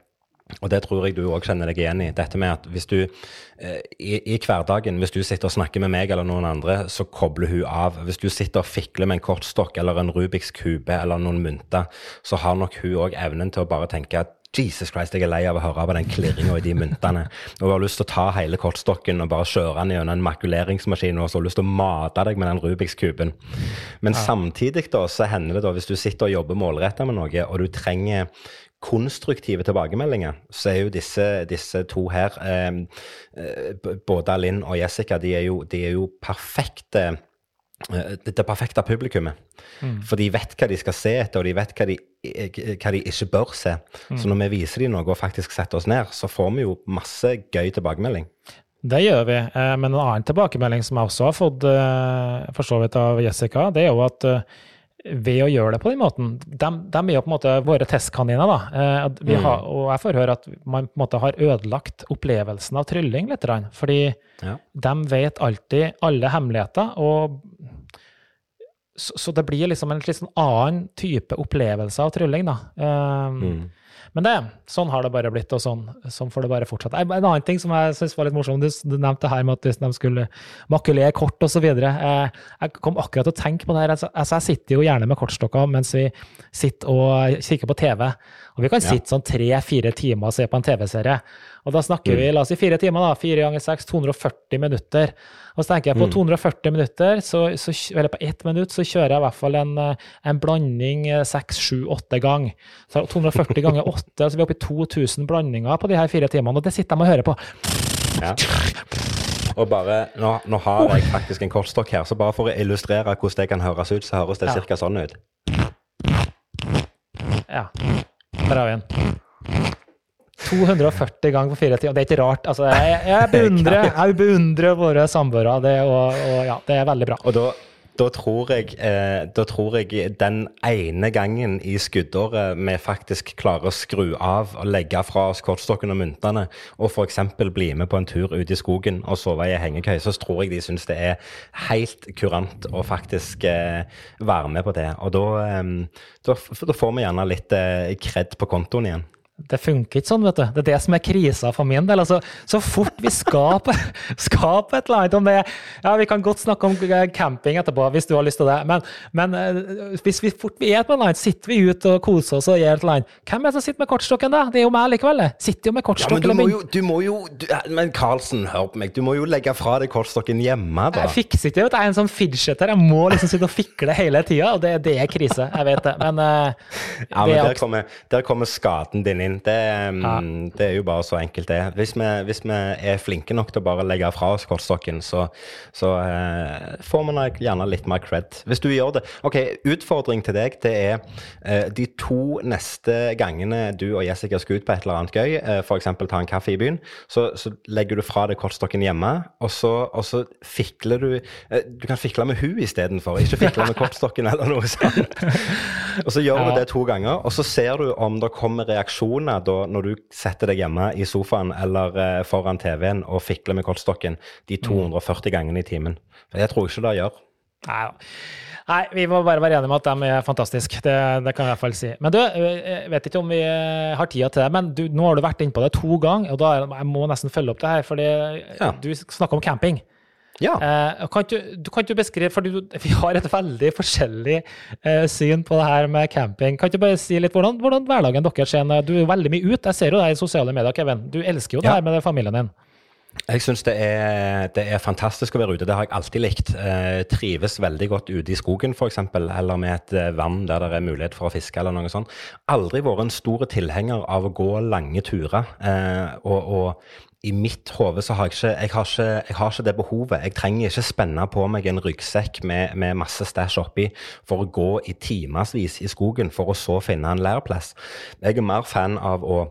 Og det tror jeg du òg kjenner deg igjen i. Dette med at hvis du eh, i, i, hverdagen, hvis du sitter og snakker med meg eller noen andre, så kobler hun av. Hvis du sitter og fikler med en kortstokk eller en Rubiks kube eller noen mynter, så har nok hun òg evnen til å bare tenke at Jesus Christ, jeg er lei av å høre på den klirringa i de myntene. Og har lyst til å ta hele kortstokken og bare kjøre den gjennom en makuleringsmaskin og så har lyst til å mate deg med den Rubiks kuben. Men ja. samtidig da, så hender det da, hvis du sitter og jobber målretta med noe, og du trenger konstruktive tilbakemeldinger, så er jo disse, disse to her, eh, eh både Linn og Jessica, de er jo, de er jo perfekte eh, det perfekte publikummet. Mm. For de vet hva de skal se etter, og de vet hva de, hva de ikke bør se. Mm. Så når vi viser dem noe og faktisk setter oss ned, så får vi jo masse gøy tilbakemelding. Det gjør vi. Eh, men en annen tilbakemelding som jeg også har fått for så vidt av Jessica, det er jo at ved å gjøre det på den måten. De, de er jo på en måte våre testkaniner. da. Eh, mm. har, og jeg får høre at man på en måte har ødelagt opplevelsen av trylling litt. Fordi ja. de vet alltid alle hemmeligheter. og så, så det blir liksom en litt sånn annen type opplevelse av trylling. da. Um, mm. Men det, sånn har det bare blitt, og sånn, sånn får det bare fortsette. En annen ting som jeg syns var litt morsom, du, du, nevnte her med at hvis de skulle makulere kort osv. Jeg, jeg kom akkurat til å tenke på det her. Altså, altså, jeg sitter jo gjerne med kortstokker mens vi sitter og kikker på TV. Og vi kan ja. sitte sånn tre-fire timer og se på en TV-serie. Og da snakker mm. vi la oss si fire timer, da. Fire ganger seks, 240 minutter. Og så tenker jeg på mm. 240 minutter, så, så, eller på ett minutt, så kjører jeg i hvert fall en, eh, en blanding eh, seks, sju, åtte ganger. Så 240 ganger åtte, altså vi er oppe i 2000 blandinger på de her fire timene, og det sitter de og hører på. Ja. Og bare, nå, nå, har jeg faktisk en kortstokk her, så bare for å illustrere hvordan det kan høres ut, så høres det ja. ca. sånn ut. Ja. Der har vi en. 240 ganger på fire timer. Det er ikke rart. Altså, jeg, jeg, beundrer, jeg beundrer våre samboere, det, og, og, ja, det er veldig bra. Og da, da, tror jeg, eh, da tror jeg den ene gangen i skuddåret vi faktisk klarer å skru av og legge fra oss kortstokken og myntene, og f.eks. bli med på en tur ut i skogen og sove i hengekøye, så tror jeg de syns det er helt kurant å faktisk eh, være med på det. Og da, eh, da, da får vi gjerne litt eh, kred på kontoen igjen. Det funker ikke sånn, vet du. Det er det som er krisa for min del. Altså, så fort vi skaper, skaper et eller annet om det Ja, vi kan godt snakke om camping etterpå, hvis du har lyst til det. Men, men eh, hvis vi fort vi er på et eller annet, sitter vi ute og koser oss og gjør et eller annet. Hvem er det som sitter med kortstokken, da? Det er jo meg likevel. det. Sitter jo med kortstokken. Ja, men du må jo, du må jo du, Men Karlsen, hør på meg. Du må jo legge fra deg kortstokken hjemme, da. Jeg fikser ikke det. Jeg er en sånn fidgeter. Jeg må liksom sitte og fikle hele tida, og det, det, er krise. Jeg vet det. Men, uh, ja, men der kommer, der kommer skaden din inn inn. Det, ja. det, er jo bare så enkelt, det. Hvis vi, hvis vi, er flinke nok til å bare legge fra oss kortstokken, så, så eh, får vi gjerne litt mer cred. Hvis du gjør det. Ok, Utfordring til deg det er eh, de to neste gangene du og Jessica skal ut på et eller annet gøy, eh, f.eks. ta en kaffe i byen, så, så, legger du fra deg kortstokken hjemme, og så, og så fikler du uh, Du kan fikle med hun istedenfor, ikke fikle med kortstokken eller noe sånt. og så gjør ja. du det to ganger, og så ser du om det kommer reaksjon reaksjoner da når du setter deg hjemme i sofaen eller eh, foran TV-en og fikler med kortstokken de 240 mm. gangene i timen? For jeg tror ikke det gjør. Nei, Nei, vi må bare være enige om at de er fantastiske. Det, det, kan jeg i hvert fall si. Men du, eh, jeg vet ikke om vi eh, har tida til det, men du, nå har du vært innpå det to ganger, og da jeg må nesten følge opp det her, fordi ja. du snakker om camping. Ja. Eh, kan, du, kan du beskrive, for du, Vi har et veldig forskjellig eh, syn på det her med camping. Kan du bare si litt hvordan, hvordan hverdagen deres er? Du er veldig mye ute. Jeg ser jo deg i sosiale medier, Kevin. Du elsker jo det ja. her med familien din. Jeg syns det, det, er fantastisk å være ute. Det har jeg alltid likt. Eh, trives veldig godt ute i skogen f.eks., eller med et eh, vann der det er mulighet for å fiske eller noe sånt. Aldri vært en stor tilhenger av å gå lange turer. Eh, og, og, i mitt hode så har jeg ikke jeg har ikke, jeg har ikke det behovet. Jeg trenger ikke spenne på meg en ryggsekk med, med masse stæsj oppi for å gå i timevis i skogen for å så finne en leirplass. Jeg er mer fan av å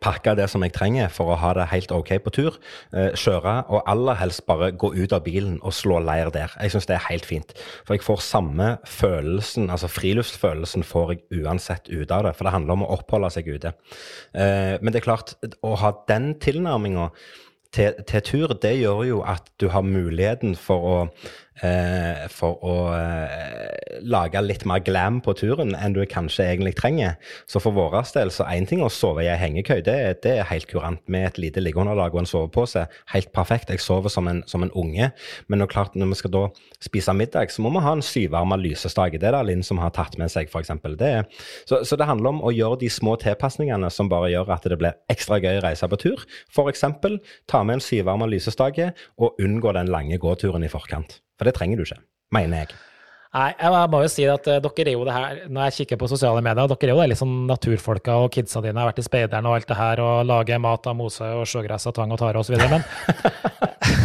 pakke det som jeg trenger for å ha det helt OK på tur. Eh, kjøre, og aller helst bare gå ut av bilen og slå leir der. Jeg syns det er helt fint. For jeg får samme følelsen, altså friluftsfølelsen får jeg uansett ut av det. For det handler om å oppholde seg ute. Eh, men det er klart, å ha den tilnærminga til, til, tur, det gjør jo at du har muligheten for å eh, for å eh, lage litt mer glam på turen enn du kanskje egentlig trenger. Så for vår del så én ting å sove i ei hengekøy, det, det, er helt kurant. Med et lite liggeunderlag og en sovepose. Helt perfekt. Jeg sover som en, som en unge. Men når, klart, når vi skal da spise middag, så må vi ha en syvarma lysestake. Det er det Linn som har tatt med seg, f.eks. Så, så det handler om å gjøre de små tilpasningene som bare gjør at det blir ekstra gøy å reise på tur. F.eks. ta med en syvarma lysestake og unngå den lange gåturen i forkant. For det trenger du ikke, mener jeg. Nei, jeg må jo si at uh, dere er jo det her, når jeg kikker på sosiale medier, dere er jo det litt sånn naturfolka, og kidsa dine har vært i speideren og alt det her, og lager mat av mose og sjøgress og tvang og tare osv.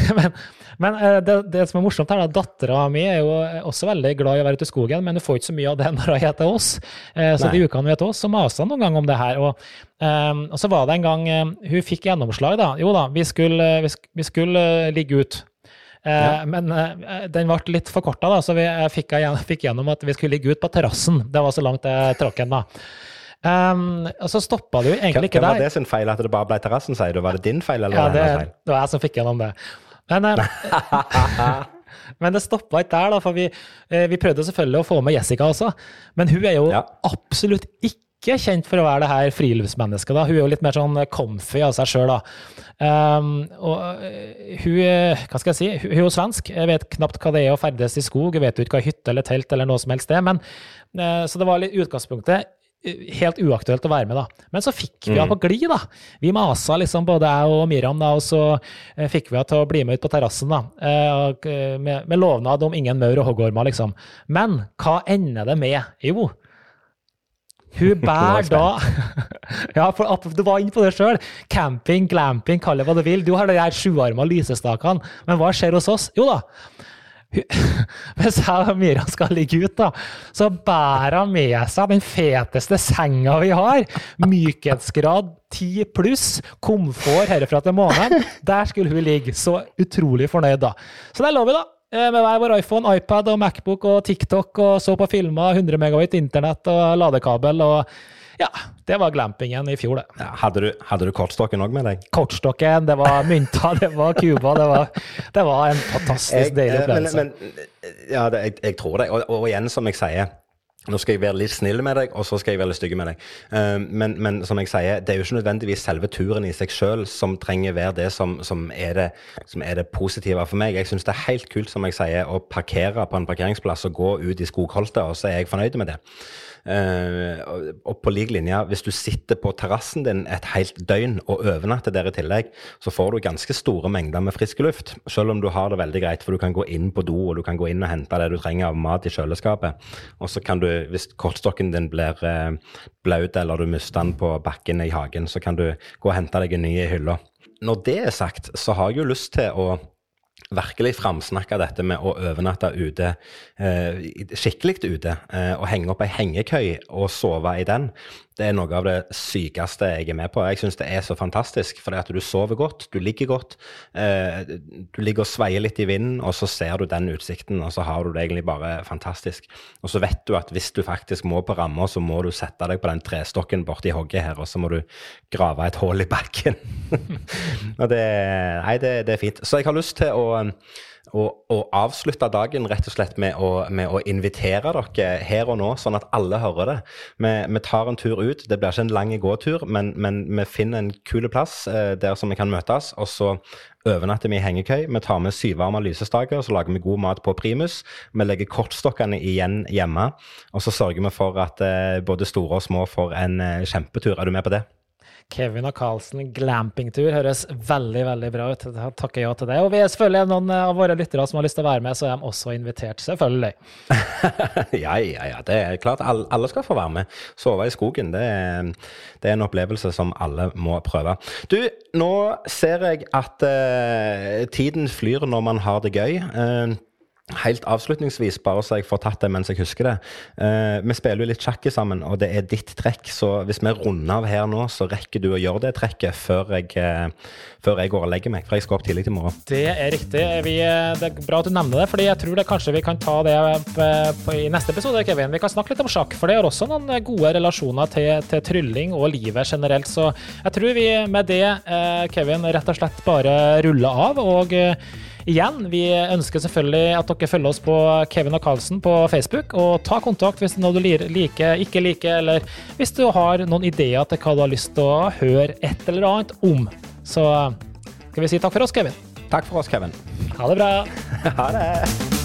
Men, men, men uh, det, det, som er morsomt her, da, dattera mi er jo også veldig glad i å være ute i skogen, men hun får ikke så mye av det når hun er til oss. Uh, så Nei. de ukene hun er til oss, så maser hun noen gang om det her. Og, og, så var det en gang hun fikk gjennomslag, da. Jo da, vi skulle, vi, vi skulle ligge ut. Eh, ja. Men eh, den ble litt forkorta, så vi fikk, gjennom at vi skulle ligge ut på terrassen. Det var så langt jeg trakk den, da. Um, og så stoppa det jo egentlig ikke der. Var det sin feil at det bare ble terrassen, sier du? Var det din feil, eller ja, det, feil? det var jeg som fikk gjennom det. Men, men det stoppa ikke der, da, for vi, vi, prøvde selvfølgelig å få med Jessica også. Men hun er jo ja. absolutt ikke ikke kjent for å være det her friluftsmennesket. da. Hun er jo litt mer sånn comfy av seg sjøl, da. Um, og eh, hun Hva skal jeg si? Hun er jo svensk. Jeg vet knapt hva det er å ferdes i skog. Jeg vet jo ikke hva hytte eller telt eller noe som helst er. men uh, Så det var litt utgangspunktet eh, helt uaktuelt å være med, da. Men så fikk vi henne mm. på glid, da. Vi masa liksom, både jeg og Miriam, da, og så fikk vi henne til å bli med ut på terrassen, da. Med, med, lovnad om ingen maur og hoggormer, liksom. Men hva ender det med? Jo, hun bærer da Ja, for du var inne på det sjøl. Camping, glamping, kall det hva du vil. Du har de her sjuarma lysestakene. Men hva skjer hos oss? Jo da. Hvis jeg og Mira skal ligge ut, da, så bærer hun med seg den feteste senga vi har. Mykhetsgrad 10 pluss, komfort herfra til måneden. Der skulle hun ligge. Så utrolig fornøyd, da. Så der lå vi, da. Eh, med hver vår iPhone, iPad og Macbook og TikTok og så på filmer, 100 megawatt internett og ladekabel. og ja, det var glampingen i fjor, det. Ja, hadde, du, hadde du kortstokken òg med deg? Kortstokken, det var mynta, det var Cuba. Det var, det var en fantastisk deilig eh, opplevelse. Men, men, ja, det, jeg, jeg, tror det. Og, og, igjen, som jeg sier nå skal jeg være litt snill med deg, og så skal jeg være litt stygg med deg. Uh, men, men, som jeg sier, det er jo ikke nødvendigvis selve turen i seg sjøl som trenger være det som, som, er det som, er det positive for meg. Jeg syns det er helt kult, som jeg sier, å parkere på en parkeringsplass og gå ut i skogholtet, og så er jeg fornøyd med det. Uh, og på lik linje, hvis du sitter på terrassen din et helt døgn og overnatter der i tillegg, så får du ganske store mengder med frisk luft. Selv om du har det veldig greit, for du kan gå inn på do og du kan gå inn og hente det du trenger av mat i kjøleskapet. Og så kan du, hvis kortstokken din blir uh, blaut eller du mister den på bakken i hagen, så kan du gå og hente deg en ny i hylla. Når det er sagt, så har jeg jo lyst til å virkelig framsnakka dette med å overnatte ute, eh, skikkelig ute, eh, og henge opp ei hengekøy og sove i den det er noe av det sykeste jeg er med på. Jeg syns det er så fantastisk, fordi at du sover godt, du ligger godt. Eh, du ligger og sveier litt i vinden, og så ser du den utsikten, og så har du det egentlig bare fantastisk. Og så vet du at hvis du faktisk må på ramma, så må du sette deg på den trestokken borti hogget her, og så må du grave et hull i bakken. og det, nei, det, det er fint. Så jeg har lyst til å og, og, avslutte dagen rett og slett med å, med å, invitere dere her og nå, sånn at alle hører det. Vi, vi tar en tur ut. Det blir ikke en lang gåtur, men, men vi finner en kul plass eh, der som vi kan møtes. Og så overnatter vi i hengekøy. Vi tar med syvarma lysestaker, så lager vi god mat på primus. Vi legger kortstokkene igjen hjemme, og så sørger vi for at eh, både store og små får en eh, kjempetur. Er du med på det? Kevin og Carlsen glampingtur høres veldig veldig bra ut. Jeg takker ja til det. Og vi er selvfølgelig noen av våre lyttere som har lyst til å være med, så er de også invitert, selvfølgelig. ja, ja, ja. Det er klart. Alle skal få være med. Sove i skogen. Det er, det er en opplevelse som alle må prøve. Du, nå ser jeg at uh, tiden flyr når man har det gøy. Uh, Helt avslutningsvis, bare så jeg får tatt det mens jeg husker det. Eh, vi spiller jo litt sjakk sammen, og det er ditt trekk. Så hvis vi runder av her nå, så rekker du å gjøre det trekket før jeg, eh, før jeg går og legger meg. For jeg skal opp tidlig i morgen. Det er riktig. Vi, det er bra at du nevner det, fordi jeg tror det kanskje vi kan ta det på, i neste episode, Kevin. Vi kan snakke litt om sjakk, for det har også noen gode relasjoner til, til trylling og livet generelt. Så jeg tror vi med det, eh, Kevin, rett og slett bare ruller av. og igjen, vi ønsker selvfølgelig at dere følger oss på Kevin og Carlsen på Facebook, og ta kontakt hvis det er noe du liker, ikke liker, eller hvis du har noen ideer til hva du har lyst til å høre et eller annet om. Så skal vi si takk for oss, Kevin. Takk for oss, Kevin. Ha det bra. ha det.